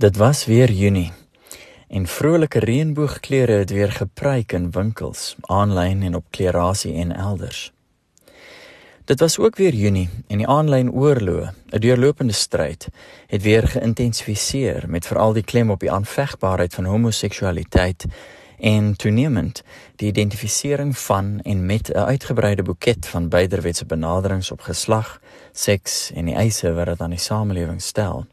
Dit was weer Junie en vrolike reënboogkleure het weer gepryk in winkels, aanlyn en op klerasie en elders. Dit was ook weer Junie en die aanlyn oorlog, 'n deurlopende stryd, het weer geïntensifiseer met veral die klem op die aanvegbaarheid van homoseksualiteit en toenemend die identifisering van en met 'n uitgebreide boeket van byderwetse benaderings op geslag, seks en die eise wat dit aan die samelewing stel.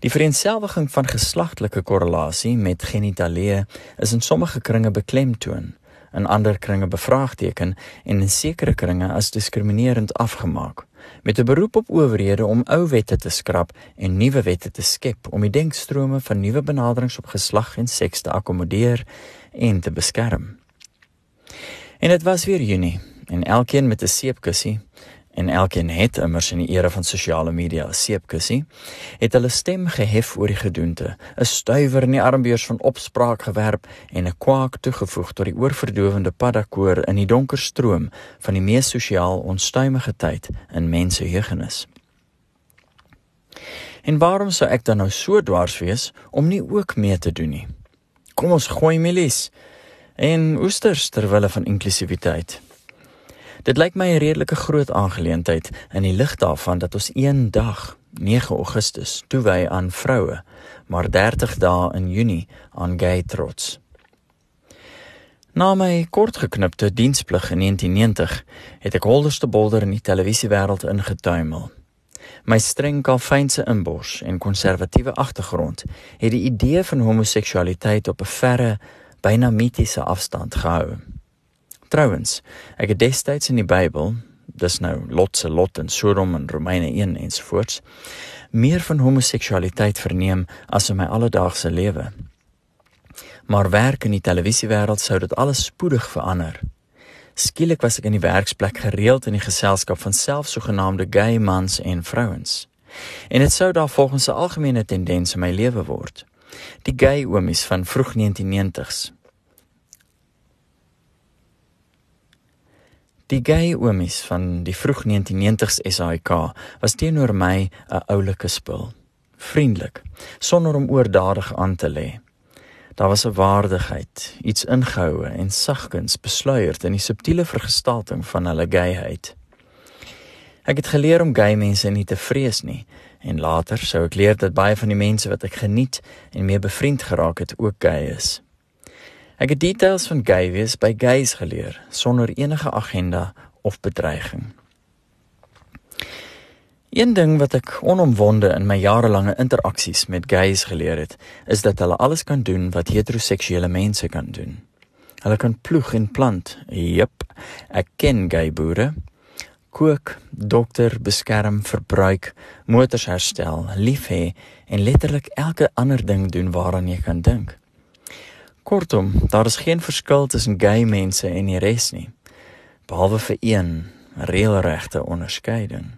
Die vereenselwiging van geslagtelike korrelasie met genitalie is in sommige kringe beklemtoon, in ander kringe bevraagteken en in sekere kringe as diskriminerend afgemaak, met 'n beroep op owerhede om ou wette te skrap en nuwe wette te skep om die denkstrome van nuwe benaderings op geslag en seks te akkommodeer en te beskerm. En dit was weer Junie en elkeen met 'n seepkussie en elkeen het immers in die era van sosiale media 'n seepkussie, het hulle stem gehef oor die gedoente, 'n stuiwer in die armbeurs van opspraak gewerp en 'n kwaak toegevoeg tot die oorverdowende paddakoor in die donker stroom van die mees sosiaal onstuimige tyd in mense jeugenis. En waarom sou ek dan nou so dwars wees om nie ook mee te doen nie? Kom ons gooi milies en oesters ter wille van inklusiwiteit. Dit lyk my 'n redelike groot aangeleentheid in die lig daarvan dat ons een dag, 9 Augustus, toewy aan vroue, maar 30 dae in Junie aan gay trots. Na my kortgeknipte diensplig in 1990 het ek holderste bolder in die televisiewêreld ingetuimel. My streng kalfynse inbors en konservatiewe agtergrond het die idee van homoseksualiteit op 'n verre, byna mitiese afstand gehou. Trouwens, ek het destyds in die Bybel, dis nou Lot se Lot en Sodom en Romeine 1 ensvoorts, meer van homoseksualiteit verneem as in my alledaagse lewe. Maar werk in die televisiewêreld sou dit alles spoedig verander. Skielik was ek in die werksplek gereeld in die geselskap van selfsogenaamde gay mans en vrouens. En dit sou daar volgens 'n algemene tendens in my lewe word. Die gay oomies van vroeg 1990s Die gay oomies van die vroeg 1990s SAIK was teenoor my 'n oulike spul. Vriendelik, sonder om oordadig aan te lê. Daar was 'n waardigheid, iets ingehoue en sagkens besluierd in die subtiele vergestalting van hulle gayheid. Ek het geleer om gay mense nie te vrees nie en later sou ek leer dat baie van die mense wat ek geniet en mee bevriend geraak het ook gay is. Ek het details van gay wees by gays geleer sonder enige agenda of bedreiging. Een ding wat ek onomwonde in my jarelange interaksies met gays geleer het, is dat hulle alles kan doen wat heteroseksuele mense kan doen. Hulle kan ploeg en plant. Jep, ek ken gay boere. Kook, dokter, beskerm, verbruik, motors herstel, lief hê en letterlik elke ander ding doen waaraan jy kan dink. Kortom, daar is geen verskil tussen gay mense en die res nie, behalwe vir een reëlregte onderskeiding.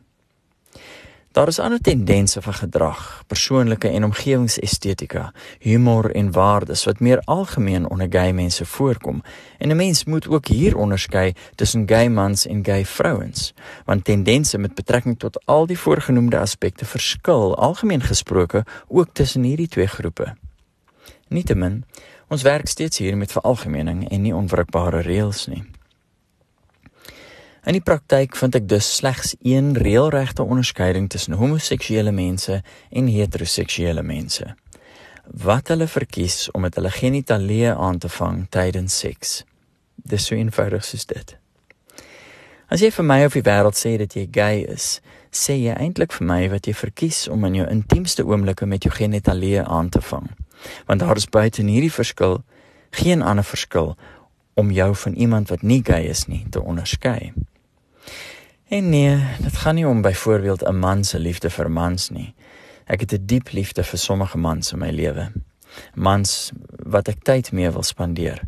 Daar is ander tendense van gedrag, persoonlike en omgewingsestetika, humor en waardes wat meer algemeen onder gay mense voorkom. En 'n mens moet ook hier onderskei tussen gay mans en gay vrouens, want tendense met betrekking tot al die voorgenoemde aspekte verskil algemeen gesproke ook tussen hierdie twee groepe. Nietemin, Ons werk steeds hier met veralgemening en nie onwrikbare reëls nie. In die praktyk vind ek dus slegs een reëlregte onderskeiding tussen homoseksuele mense en heteroseksuele mense. Wat hulle verkies om met hulle genitalie aan te vang tydens seks. Dis so eenvoudig soos dit. As jy vir my of die wêreld sê dat jy gay is, sê jy eintlik vir my wat jy verkies om in jou intiemste oomblikke met jou genitalie aan te vang want daar is buite in hierdie verskil geen ander verskil om jou van iemand wat nie gay is nie te onderskei. En nee, dit gaan nie om byvoorbeeld 'n man se liefde vir mans nie. Ek het 'n diep liefde vir sommige mans in my lewe. Mans wat ek tyd mee wil spandeer.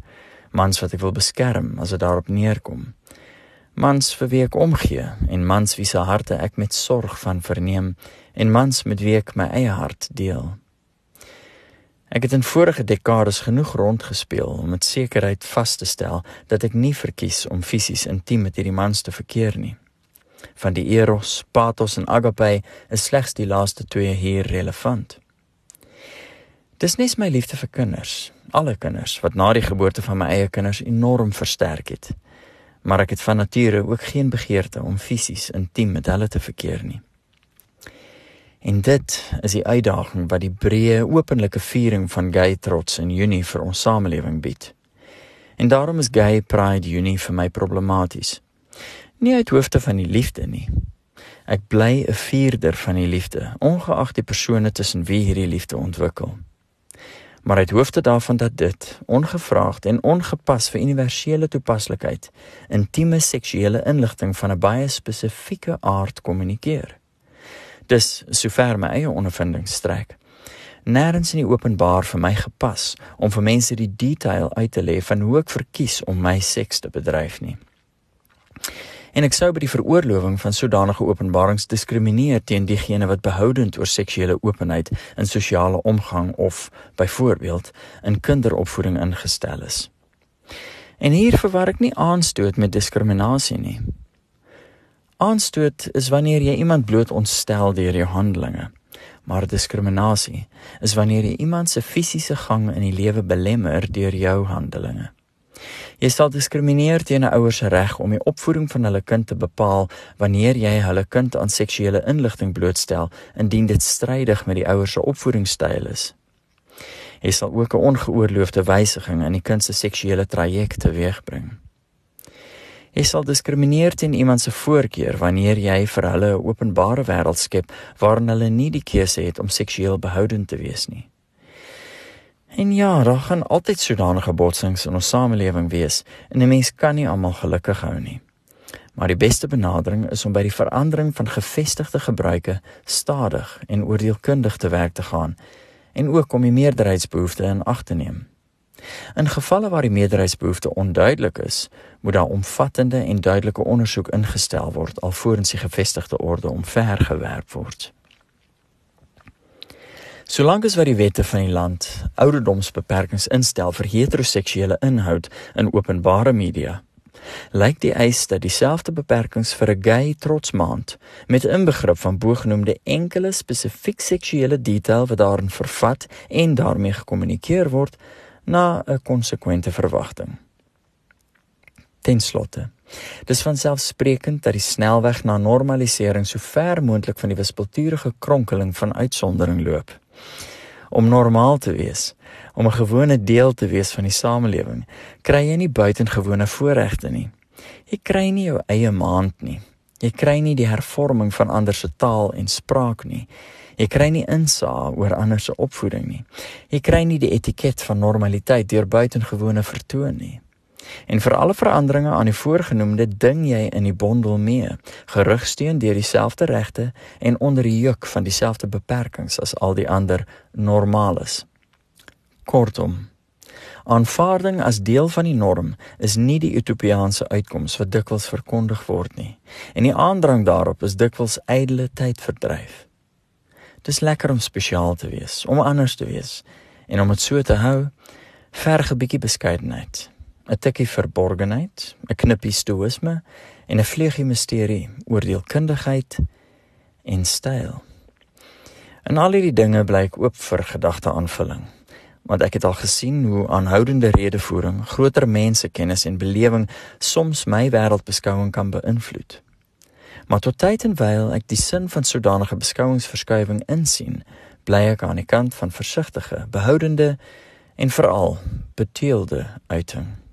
Mans wat ek wil beskerm as dit daarop neerkom. Mans vir wie ek omgee en mans wie se harte ek met sorg van verneem en mans met wie ek my eie hart deel. Ek het in vorige dekades genoeg rondgespeel om met sekerheid vas te stel dat ek nie verkies om fisies intiem met hierdie mans te verkeer nie. Van die eros, pathos en agape is slegs die laaste twee hier relevant. Dis nes my liefde vir kinders, alle kinders wat na die geboorte van my eie kinders enorm versterk het. Maar ek het van nature ook geen begeerte om fisies intiem met hulle te verkeer nie. En dit is die uitdaging wat die breë openlike viering van gay trots in Junie vir ons samelewing bied. En daarom is Gay Pride Junie vir my problematies. Nie uit hoofde van die liefde nie. Ek bly 'n vierder van die liefde, ongeag die persone tussen wie hierdie liefde ontwikkel. Maar uit hoofde daarvan dat dit ongevraagd en ongepas vir universele toepaslikheid intieme seksuele inligting van 'n baie spesifieke aard kommunikeer. Dis sover my eie ondervinding strek. Nêrens in die openbaar vir my gepas om vir mense die detail uit te lê van hoe ek verkies om my seks te bedryf nie. En ek sou by die veroorlowing van sodanige openbarings diskrimineer teen diegene wat behoudend oor seksuele openheid in sosiale omgang of byvoorbeeld in kinderopvoeding ingestel is. En hier verwar ek nie aanstoot met diskriminasie nie. Aanstoot is wanneer jy iemand bloot ontstel deur jou handelinge. Maar diskriminasie is wanneer jy iemand se fisiese gang in die lewe belemmer deur jou handelinge. Jy sal diskrimineer teen 'n ouer se reg om die opvoeding van hulle kind te bepaal wanneer jy hulle kind aan seksuele inligting blootstel indien dit strydig met die ouer se opvoedingsstyl is. Jy sal ook 'n ongeoorloofde wysiging in die kind se seksuele traject teweegbring. Jy sal diskrimineer teen iemand se voorkeur wanneer jy vir hulle 'n openbare wêreld skep waarin hulle nie die keuse het om seksueel behoudend te wees nie. En ja, daar gaan altyd sodanige botsings in ons samelewing wees en 'n mens kan nie almal gelukkig hou nie. Maar die beste benadering is om by die verandering van gevestigde gebruike stadig en oordeelkundig te werk te gaan en ook om die meerderheidsbehoeftes in ag te neem. In gevalle waar die meerderheidsbehoefte onduidelik is, moet daar omvattende en duidelike ondersoek ingestel word alvorens die gevestigde orde omvergewerp word. Solank as wat die wette van die land ouderdomsbeperkings instel vir heteroseksuele inhoud in openbare media, lyk die eis dat dieselfde beperkings vir 'n gay trotsmaand met inbegrip van bogenoemde enkele spesifiek seksuele detail wat daarin vervat en daarmee gekommunikeer word, na 'n konsekwente verwagting. Ten slotte, dis van selfsprekend dat die snelweg na normalisering so ver moontlik van die wispelturige kronkeling van uitsondering loop. Om normaal te wees, om 'n gewone deel te wees van die samelewing, kry jy nie buitengewone voorregte nie. Jy kry nie jou eie maand nie. Jy kry nie die hervorming van ander se taal en spraak nie. Jy kry nie insaag oor ander se opvoeding nie. Jy kry nie die etiket van normaliteit deur buitengewone vertoon nie. En vir alle veranderinge aan die voorgenoemde ding jy in die bondel mee, gerugsteun deur dieselfde regte en onder die juk van dieselfde beperkings as al die ander normales. Kortom, aanvaarding as deel van die norm is nie die utopiaanse uitkoms wat dikwels verkondig word nie. En die aandrang daarop is dikwels ydelle tydverdryf. Dis lekker om spesiaal te wees, om anders te wees en om dit so te hou, verg 'n bietjie beskeidenheid, 'n tikkie verborgenheid, 'n knippie stoïsme en 'n vleugie misterie, oordeelkundigheid en styl. En al hierdie dinge blyk oop vir gedagteaanvulling, want ek het al gesien hoe aanhoudende redevoering groter mensekennis en belewing soms my wêreldbeskouing kan beïnvloed. Maar tot tyd en wyl ek die sin van sodanige beskouingsverskywing insien, bly ek aan die kant van versigtige, behoudende en veral beteelde uiting.